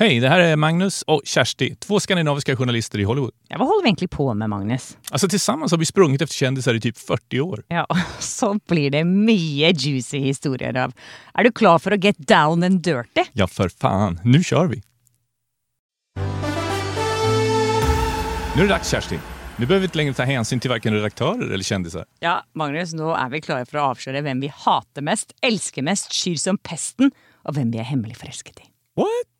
Hej, det här är Magnus och Kersti, två skandinaviska journalister i Hollywood. Ja, vad håller vi egentligen på med, Magnus? Alltså tillsammans har vi sprungit efter kändisar i typ 40 år. Ja, så blir det mycket juicy historier av. Är du klar för att get down and dirty? Ja, för fan. Nu kör vi! Nu är det dags Kersti. Nu behöver vi inte längre ta hänsyn till varken redaktörer eller kändisar. Ja, Magnus, nu är vi klara för att avslöja vem vi hatar mest, älskar mest, skyr som pesten och vem vi är hemligt förälskade i. What?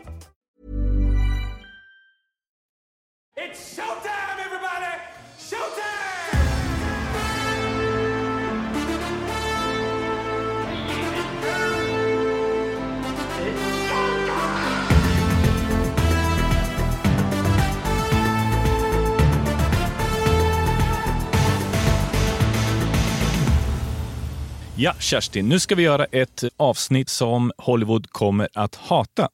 It's showtime, everybody! Showtime! Ja, Kerstin, nu ska vi göra ett avsnitt som Hollywood kommer att hata.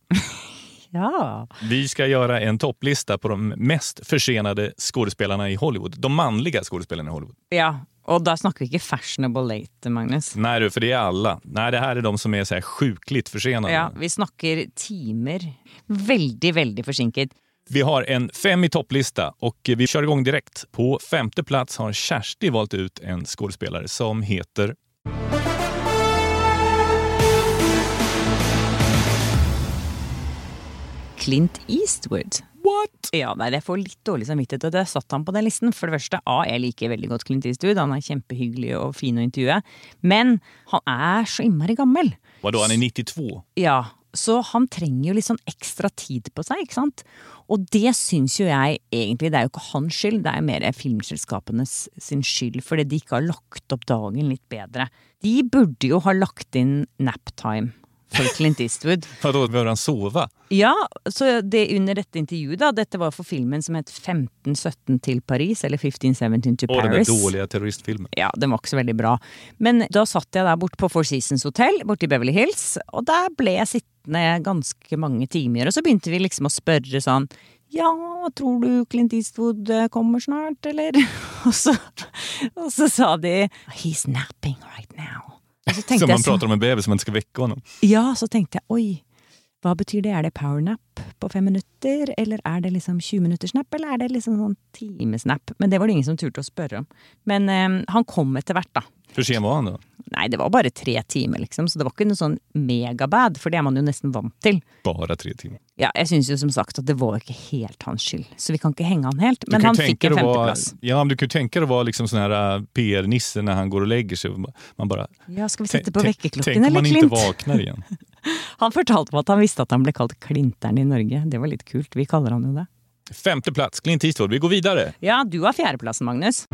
Ja. Vi ska göra en topplista på de mest försenade skådespelarna i Hollywood. De manliga skådespelarna i Hollywood. ja, och då snackar vi inte fashionable late, Magnus. Nej du, för det är alla. Nej, det här är de som är så här sjukligt försenade. Ja, vi snackar timer. Väldigt, väldigt försinkat. Vi har en fem i topplista och vi kör igång direkt. På femte plats har Kersti valt ut en skådespelare som heter Clint Eastwood. What? Ja, nei, det får litt dårlig samvittighet at jeg satte han på den listen. For det første, A, jeg liker veldig godt Clint Eastwood. Han er kjempehyggelig og fin å intervjue. Men han er så innmari gammel. Vadå, han är 92? Ja, så han trenger jo litt sånn ekstra tid på seg, ikke sant? Og det syns jo jeg egentlig, det er jo ikke hans skyld, det er mer filmselskapenes sin skyld, fordi de ikke har lagt opp dagen litt bedre. De burde jo ha lagt inn naptime for Clint Eastwood. Vadå, behöver han sova? Ja, så det under dette intervjuet da, dette var for filmen som het 1517 til Paris, eller 1517 to Åh, den där Paris. dåliga terroristfilmen. Ja, den var ikke så veldig bra. Men da satt jeg der borte på Four Seasons Hotel borte i Beverly Hills, og der ble jeg sittende ganske mange timer. Og så begynte vi liksom å spørre sånn ja, tror du Clint Eastwood eh, kommer snart, eller? Og så, og så sa de He's napping right now. Som man pratar om en bebis som man inte ska väcka honom. ja, så tenkte jeg oi, hva betyr det? Er det powernap på fem minutter, eller er det liksom 20 minutters nap, eller er det liksom sånn timesnap? Men det var det ingen som turte å spørre om. Men eh, han kom etter hvert, da. Hur sen var han då? Nei, det var bare tre timer, liksom, så det var ikke noe sånn megabad, for det er man jo nesten vant til. Bara tre timmar. Ja, jeg syns jo som sagt at det var ikke helt hans skyld, så vi kan ikke henge han helt. Men han ju tänka en att femteplass. Ja, men du kan ju tänka dig att vara liksom sån här äh, PR-nisse när han går och lägger sig. Man bara... Ja, skal vi sette på tänk- vekkerklokken, Tänk om eller man inte Klint? vaknar igen. Han fortalte meg at han visste at han ble kalt Klinteren i Norge. Det var litt kult. Vi kaller han jo det. Femte plats, Clint Eastwood. Vi går vidare. Ja, du har fjerdeplassen, Magnus.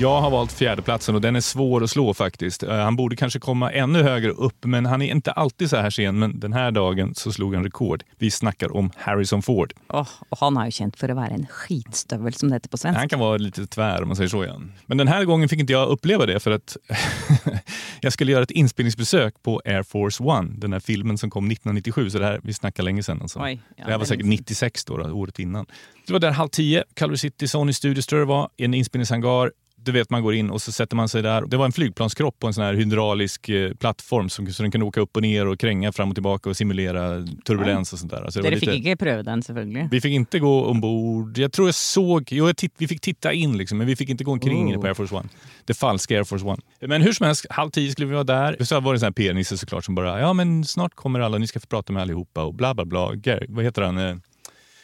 Jag har valt fjärdeplatsen och den är svår att slå faktiskt. Eh, Han borde kanske komma ännu högre upp, men han är inte alltid så här sen. Men den här dagen så slog han rekord. Vi snackar om Harrison Ford. Åh, og han er jo kjent for å være en skitstøvel, som det heter på svensk. Han kan vara lite tvär om man säger så igen. Men den här gången fick inte jag uppleva det för att jag skulle göra ett inspelningsbesök på Air Force One, den här filmen som kom 1997. Så det här, vi snackar länge sedan. Alltså. Oj, ja, det här var säkert länge sedan. 96 då, då, året innan. Det var där halv tio, Culver City, Sony Studios tror jag det var, i en inspelningshangar. Du vet, man går in och så sätter man sig där. Det var en flygplanskropp på en sån här hydraulisk eh, plattform som, så den kunde åka upp och ner och kränga fram och tillbaka och simulera turbulens och sånt där. Alltså det fikk lite- ikke prøve den, selvfølgelig. vi fick inte gå ombord. Jag tror jag såg, jo, jag titt, vi fick titta in liksom, men vi fick inte gå omkring Oh. inne på Air Force One. Det falska Air Force One. Men hur som helst, halv tio skulle vi vara där. Så var det en sån här PR-nisse såklart som bara, ja men snart kommer alla, ni ska få prata med allihopa och bla bla bla. Gary, vad heter han?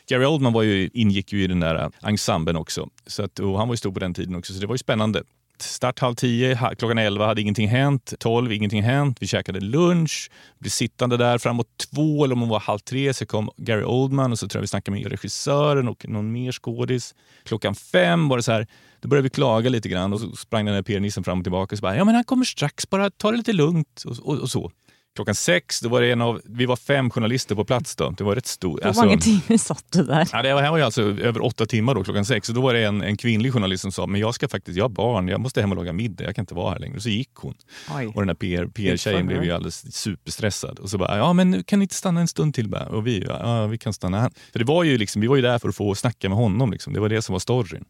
Gary Oldman var ju, ingick ju i den där ensemblen också. Så att, och han var ju stor på den tiden också, så det var ju spännande. start halv tio, klockan elva hade ingenting hänt, tolv ingenting hänt. Vi käkade lunch, blev sittande där framåt två eller om hon var halv tre så kom Gary Oldman och så tror jag vi snackade med regissören och någon mer skådis. Klockan fem var det så här, då började vi klaga lite grann och så sprang den där PR-nissen fram och tillbaka och så bara, ja men han kommer strax, bara ta det lite lugnt och, och, och så. Klockan sex, då var det en av, vi var fem journalister på plats då. Det var rätt stort. Hur många timmar satt du där? Ja, det var- här var ju alltså över åtta timmar då, klockan sex. Och då var det en, en kvinnlig journalist som sa, men jag ska faktiskt, jag har barn, jag måste hem och laga middag, jag kan inte vara här längre. Och så gick hon. Oj. Och den där PR, PR-tjejen for blev ju alldeles superstressad. Och så bara, ja men kan ni inte stanna en stund till bara? Och vi, ja, vi kan stanna här. För det var ju liksom, vi var ju där för att få snacka med honom. Liksom. Det var det som var storyn.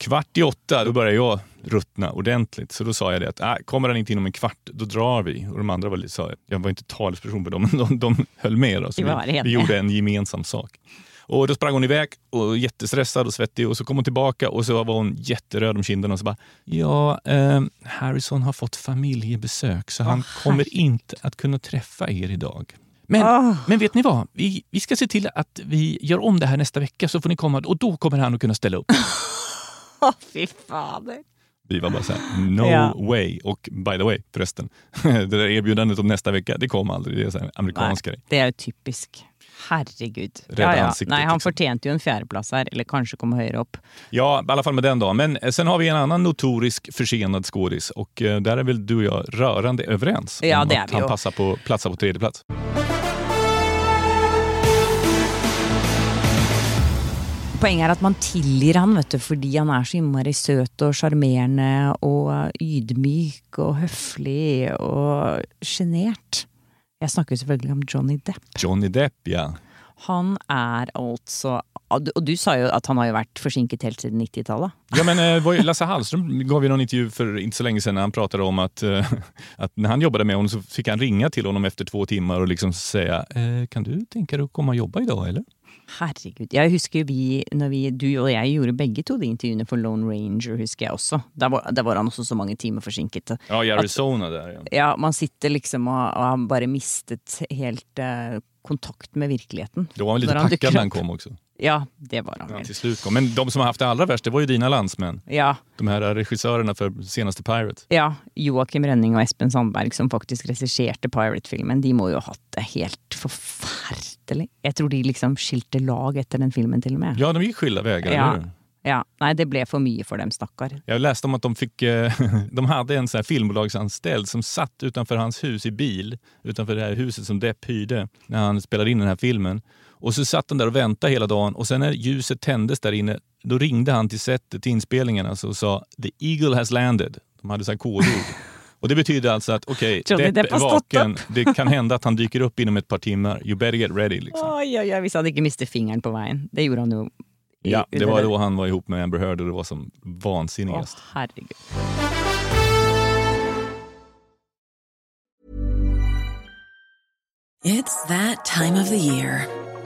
Kvart i åtta, då började jag ruttna ordentligt. Så då sa jag det att, äh, kommer han inte inom en kvart, då drar vi. Och de andra var lite, sa, jag var inte talesperson för dem, men de, de höll med. Då. Så vi, vi gjorde en gemensam sak. Och då sprang hon iväg och jättestressad och svettig och så kom hon tillbaka och så var hon jätteröd om kinderna och så bara Ja, eh, Harrison har fått familjebesök så han kommer inte att kunna träffa er idag. Men, Åh. men vet ni vad? Vi, vi ska se till att vi gör om det här nästa vecka så får ni komma och då kommer han att kunna ställa upp. Fy fader. Vi var bara så här, no Ja. way. Och by the way, förresten, det där erbjudandet om nästa vecka, det kom aldrig. Det är så här amerikansk grej. det är ju typisk. Herregud. Rädda ansiktet, Nej, han liksom. förtjänade ju en fjärdeplats här, eller kanske komma högre upp. Ja, i alla fall med den dagen. Men eh, sen har vi en annan notorisk försenad skådis och eh, där är väl du och jag rörande överens Ja, om att han passar på platsa på tredje plats. Poenget er at man tilgir han, vet du, fordi han er så innmari søt og sjarmerende og ydmyk og høflig og sjenert. Jeg snakker selvfølgelig om Johnny Depp. Johnny Depp, ja. Han er altså Og du- sa jo at han har jo vært forsinket helt siden 90-tallet. Ja, men eh, ju Lasse Hallström gav ju någon intervju för inte så länge sedan när han pratade om att, eh, att när han jobbade med honom så fick han ringa till honom efter två timmar och liksom säga eh, Kan du tänka dig att komma och jobba idag eller? Herregud. Jeg husker vi, når vi, du og jeg gjorde begge to de intervjuene for Lone Ranger, husker jeg også. Der var, der var han også så mange timer forsinket. Ja, i Arizona där. Ja. Ja, man sitter liksom og, og har bare mistet helt eh, kontakt med virkeligheten. Då var han lite han packad när han kom också. Ja, det var han vel. till slut kom. Men de som har haft det allra värst, det var ju dina landsmän. Ja, De här regissörerna för senaste Pirate. ja. Joakim Rønning og Espen Sandberg, som faktisk regisserte Pirate-filmen, de må jo ha hatt det helt forferdelig. Jeg tror de liksom skilte lag etter den filmen, til og med. Ja, de gick skilda vägar, Ja. eller hur? Ja, Nei, det ble for mye for dem, stakkar. Jag läste om att de, fick, eh, de hade en så här filmbolagsanställd som satt utanför hans hus i bil, utanför det här huset som Depp hyrde när han spelade in den här filmen. Och så satt han där och väntade hela dagen och sen när ljuset tändes där inne, då ringde han till setet, till inspelningen alltså, och sa “The Eagle has landed”. De hade så här kodord. Och det betyder alltså att okej, Johnny Depp Depp är vaken, det kan hända att han dyker upp inom ett par timmar. You better get ready. Liksom. Oi, oi, oi, hvis han ikke mistet fingeren på veien. Det gjorde han i- Ja, det var då han var ihop med Amber Heard och det var som vansinnigast. herregud. It's that time of the year.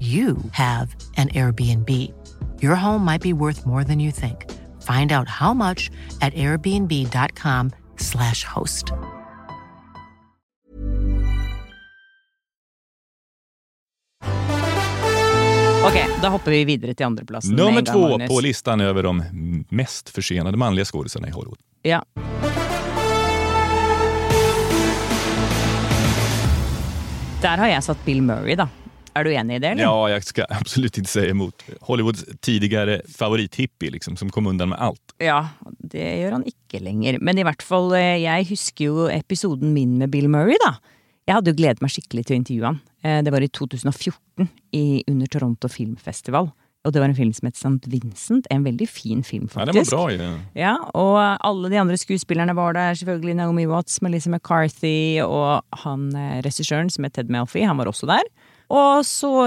you have an Airbnb. Your home might be worth more than you think. Find out how much at airbnb.com/slash host. Ok, da hopper vi videre til andreplassen. med Nummer två Magnus. på listan över de mest försenade manliga skådisarna i Hollywood. Ja. Der har jeg satt Bill Murray, da. Er du enig i det, eller? Ja, jag ska absolut inte säga emot. Hollywoods tidigare favorithippie liksom, som kom undan med allt. Ja, det gjør han ikke lenger. Men i hvert fall, eh, jeg husker jo episoden min med Bill Murray, da. Jeg hadde jo gledet meg skikkelig til å intervjue han. Eh, Det var i 2014, i, under Toronto Filmfestival. Og det var en film som het St. Vincent. En veldig fin film, Ja, faktisk. den var bra ju. Ja, og alle de andre skuespillerne var der. Selvfølgelig Naomi Watts, Melissa McCarthy og han eh, regissøren som het Ted Melfi, han var også der. Og så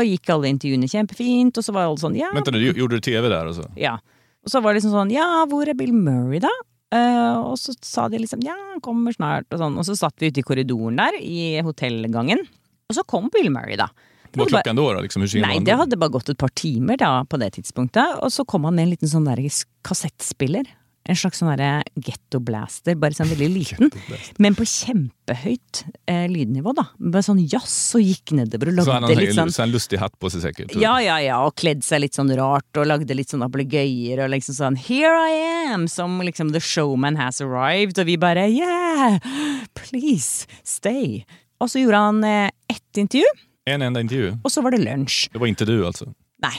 og så var alle sånn ja, Vänta nu, gjorde du tv där? Och så? ja. Og så var det liksom sånn ja, hvor er Bill Murray, da? Eh, og så sa de liksom ja, han kommer snart, og sånn. Og så satt vi ute i korridoren der, i hotellgangen. Og så kom Bill Murray, da. Vad var bara- klockan då? då? Liksom, hur var han det då? hadde bare gått et par da, på det tidspunktet. Og så kom han med en liten sånn der kassettspiller. En slags sånn derre getto blaster, bare sånn veldig liten. Men på kjempehøyt eh, lydnivå, da. Bare sånn jazz og gikk nedover og Så han lagde litt sånn så han lustig hatt på sig säkert. ja, ja, ja, og kledd seg litt sånn rart og lagde litt sånn ablegøyer og liksom sånn Here I am! Som liksom The showman has arrived. Og vi bare Yeah! Please, stay. Og så gjorde han eh, ett intervju, En enda intervju. og så var det lunsj. Det var inte du alltså? Nei.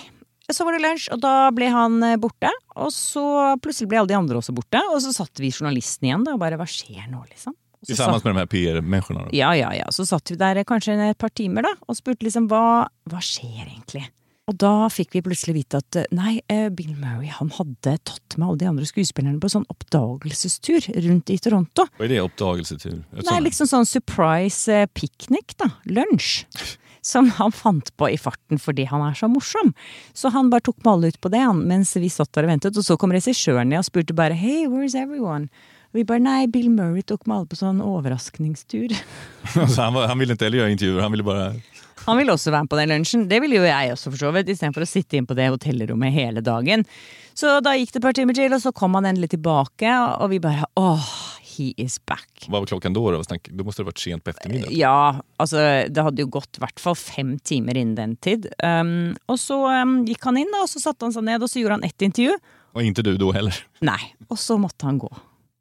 Så var det lunsj, og da ble han eh, borte. Og så plutselig ble alle de andre også borte. Og så satt vi journalisten igjen da, og bare Hva skjer nå, liksom? Tillsammans med de här PR-människorna? då? ja, ja, ja. Så satt vi der eh, kanskje et par timer da, og spurte liksom hva, hva skjer egentlig? Og da fikk vi plutselig vite at eh, nei, eh, Bill Murray han hadde tatt med alle de andre skuespillerne på sånn oppdagelsestur rundt i Toronto. Vad är det? Uppdagelsetur? Det. liksom sånn surprise eh, piknik, da. Som han fant på i farten fordi han er så morsom. Så han bare tok med alle ut på det han, mens vi satt der og ventet. Og så kom regissøren ned og spurte bare Hey, where's everyone? Og vi bare nei, Bill Murray tok med alle på sånn overraskningstur. så han, var, han ville inte heller göra intervjuer, han ville bara... Han ville også være med på den lunsjen. Det ville jo jeg også, for så vidt. Istedenfor å sitte inn på det hotellrommet hele dagen. Så da gikk det et par timer til, og så kom han endelig tilbake, og vi bare åh, he is back. Vad var klockan då? Då, Snack- då måste det varit sent på eftermiddagen. Ja, altså det hadde jo gått i hvert fall fem timer innen den tid. Um, og så um, gikk han da, og så satte han seg ned, og så gjorde han ett intervju. Och inte du då heller. Nei. Og så måtte han gå.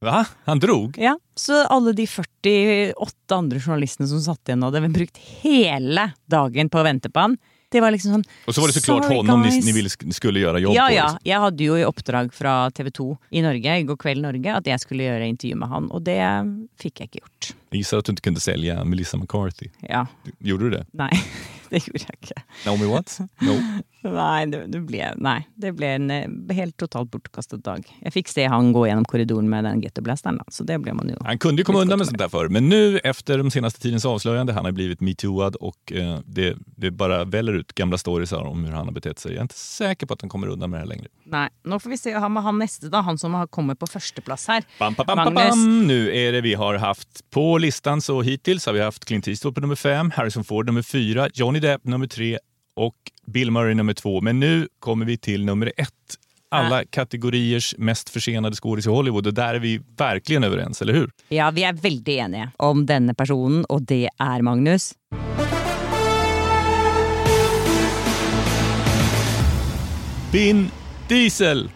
Va? Han drog? Ja, Så alle de 48 andre journalistene som satt igjen og hadde brukt hele dagen på å vente på han, det var liksom sånn Och så var det såklart honom ni, guys. ni ville, skulle göra jobb Ja, på. ja. liksom. Jeg hadde jo i oppdrag fra TV 2 i Norge, i går kveld Norge, at jeg skulle gjøre intervju med han, og det fikk jeg ikke gjort. Jag gissar att du inte kunde sälja Melissa McCarthy. Ja. Gjorde du det? Nei, det gjorde jeg ikke. Naomi Watts? No. Nei, det, det ble, nei, det ble en eh, helt totalt bortkastet dag. Jeg fikk se han gå gjennom korridoren med den gettoblasteren, da, så det ble man jo Han kunde ju komma undan med sånt där förr, men nu efter de senaste tidens avslöjande, han har blivit metooad och eh, det, det bara väller ut gamla stories om hur han har betett sig. Jag är inte säker på att han kommer undan med det här längre. Nei, nå får vi se han med han neste, da. Han som har kommet på førsteplass her. Bam, bam, bam, bam, Magnus. bam. Nu är det vi har haft på listan så hittills har vi haft Clint Eastwood på nummer fem, Harrison Ford nummer fyra, Johnny Depp nummer tre och Bill Murray nummer två. Men nu kommer vi till nummer ett. Alla kategoriers mest försenade skådis i Hollywood och där är vi verkligen överens, eller hur? Ja, vi er veldig enige om denne personen, og det er Magnus. Vin Diesel!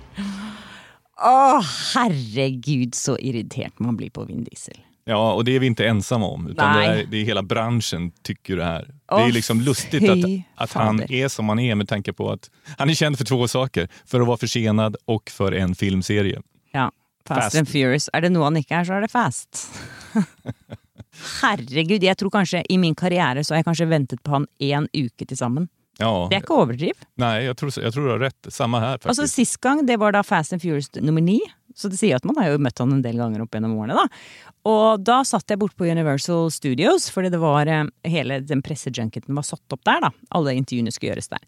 Å, herregud, så irritert man blir på Vin Diesel. Ja, och det är vi inte ensamma om. Utan det är, det är hela branschen tycker det här. det Åh, är liksom lustigt att, att han är som han är med tanke på att han är känd för två saker. För att vara försenad och för en filmserie. Ja. Fast, Fast. and Furious. Er det noe han ikke er, så er det Fast. Herregud, jeg tror kanskje i min karriere så har jeg kanskje ventet på han én uke til sammen. Ja, Det er ikke overdriv. nej, jag tror, jag tror du har rätt. Samma här faktiskt. Altså Sist gang det var da Fast and Furious nummer ni. Så det sier at man har jo møtt han en del ganger opp gjennom årene. da. Og da satt jeg bort på Universal Studios, fordi det var eh, hele den pressejunketen var satt opp der. da. Alle intervjuene skulle gjøres der.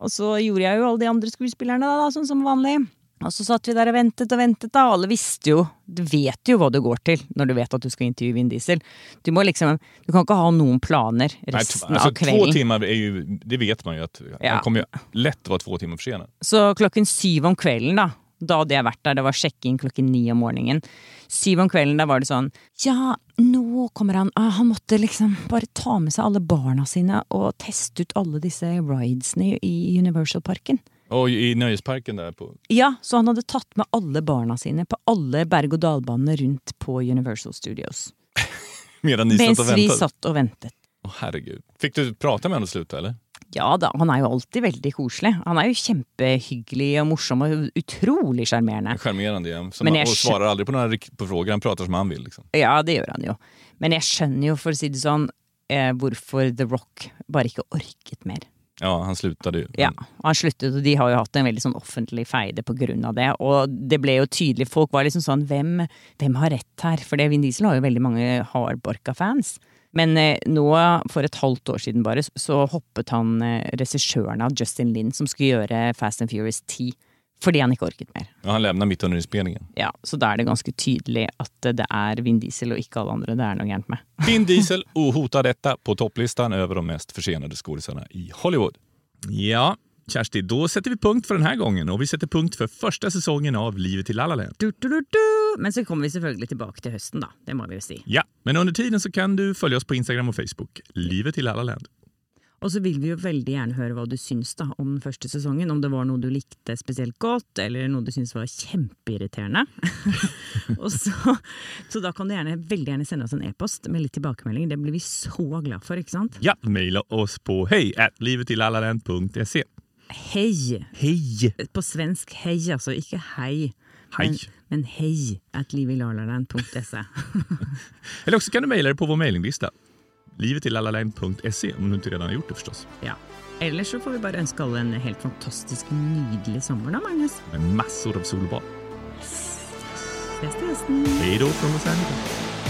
Og så gjorde jeg jo alle de andre skuespillerne da, da sånn som vanlig. Og så satt vi der og ventet og ventet, da. Alle visste jo Du vet jo hva du går til når du vet at du skal intervjue Vin Diesel. Du må liksom Du kan ikke ha noen planer Nej, resten t- alltså, av två kvelden. timmar är ju, det vet man ju att Ja. han kommer ju lätt vara två timmar försenad. Så klokken syv om kvelden, da. Da hadde jeg vært der, det var sjekking klokken ni om morgenen. Syv om kvelden, da var det sånn Ja, nå kommer han ah, Han måtte liksom bare ta med seg alle barna sine og teste ut alle disse ridesene i Universal-parken. Och i nöjesparken där på... Ja, så han hadde tatt med alle barna sine på alle berg-og-dal-banene rundt på Universal Studios. Medan ni satt Mens och vi väntade. satt og ventet. Åh, herregud. Fick du prata med honom och sluta eller? Ja da, han er jo alltid veldig koselig. Han er jo kjempehyggelig og morsom og utrolig sjarmerende. Charmerande ja. Som, Men jag och svarar aldrig på några på frågor. Han pratar som han vill. Liksom. Ja, det gjør han jo. Men jeg skjønner jo, for å si det sånn, eh, hvorfor The Rock bare ikke orket mer. Ja, han slutade ju. Ja, han slutade och de har ju haft en väldigt sånn offentlig feide på grund av det. Och det blev ju tydligt, folk var liksom sånn, vem, vem har rätt här? För det, Vin Diesel har ju väldigt många hardbarka-fans. Men eh, nå, for et halvt år siden bare, så hoppet han eh, regissøren av Justin Lin, som skulle gjøre Fast and Furious 10, fordi han ikke orket mer. Ja, han lämnar mitt under inspelningen. Ja, Så da er det ganske tydelig at det er Vin Diesel og ikke alle andre det er noe gærent med. Vin Diesel hotar detta på topplistan över de mest försenade skådisarna i Hollywood. Ja, Kersti, då sätter vi punkt för den här gången och vi sätter punkt för första säsongen av Livet i La La Land. Du, du, du, du. Men så kommer vi selvfølgelig tilbake til høsten, da. Det må vi jo si. Ja, men under tiden så kan du följa oss på Instagram och Facebook. Livet i La La Land. Og så vil vi jo veldig gjerne høre hva du syns da om den første sesongen. Om det var noe du likte spesielt godt, eller noe du syns var kjempeirriterende. og så, så da kan du gjerne, veldig gjerne sende oss en e-post med litt tilbakemelding. Det blir vi så glad for, ikke sant? Ja, mejla oss på hej livetilalaland.se. Hei! Hej! På svensk hei, altså. Ikke hei. Hej. Men, men hei at livilalaren.se. Eller också kan du mejla dig på vår mejlinglista. livetilalaland.se om du inte redan har gjort det förstås. Ja. Ellers så får vi bare ønske alle en helt fantastisk nydelig sommer, da, Magnus. Med massor av sol och bad. Ses til høsten. Hej då från Los Angeles.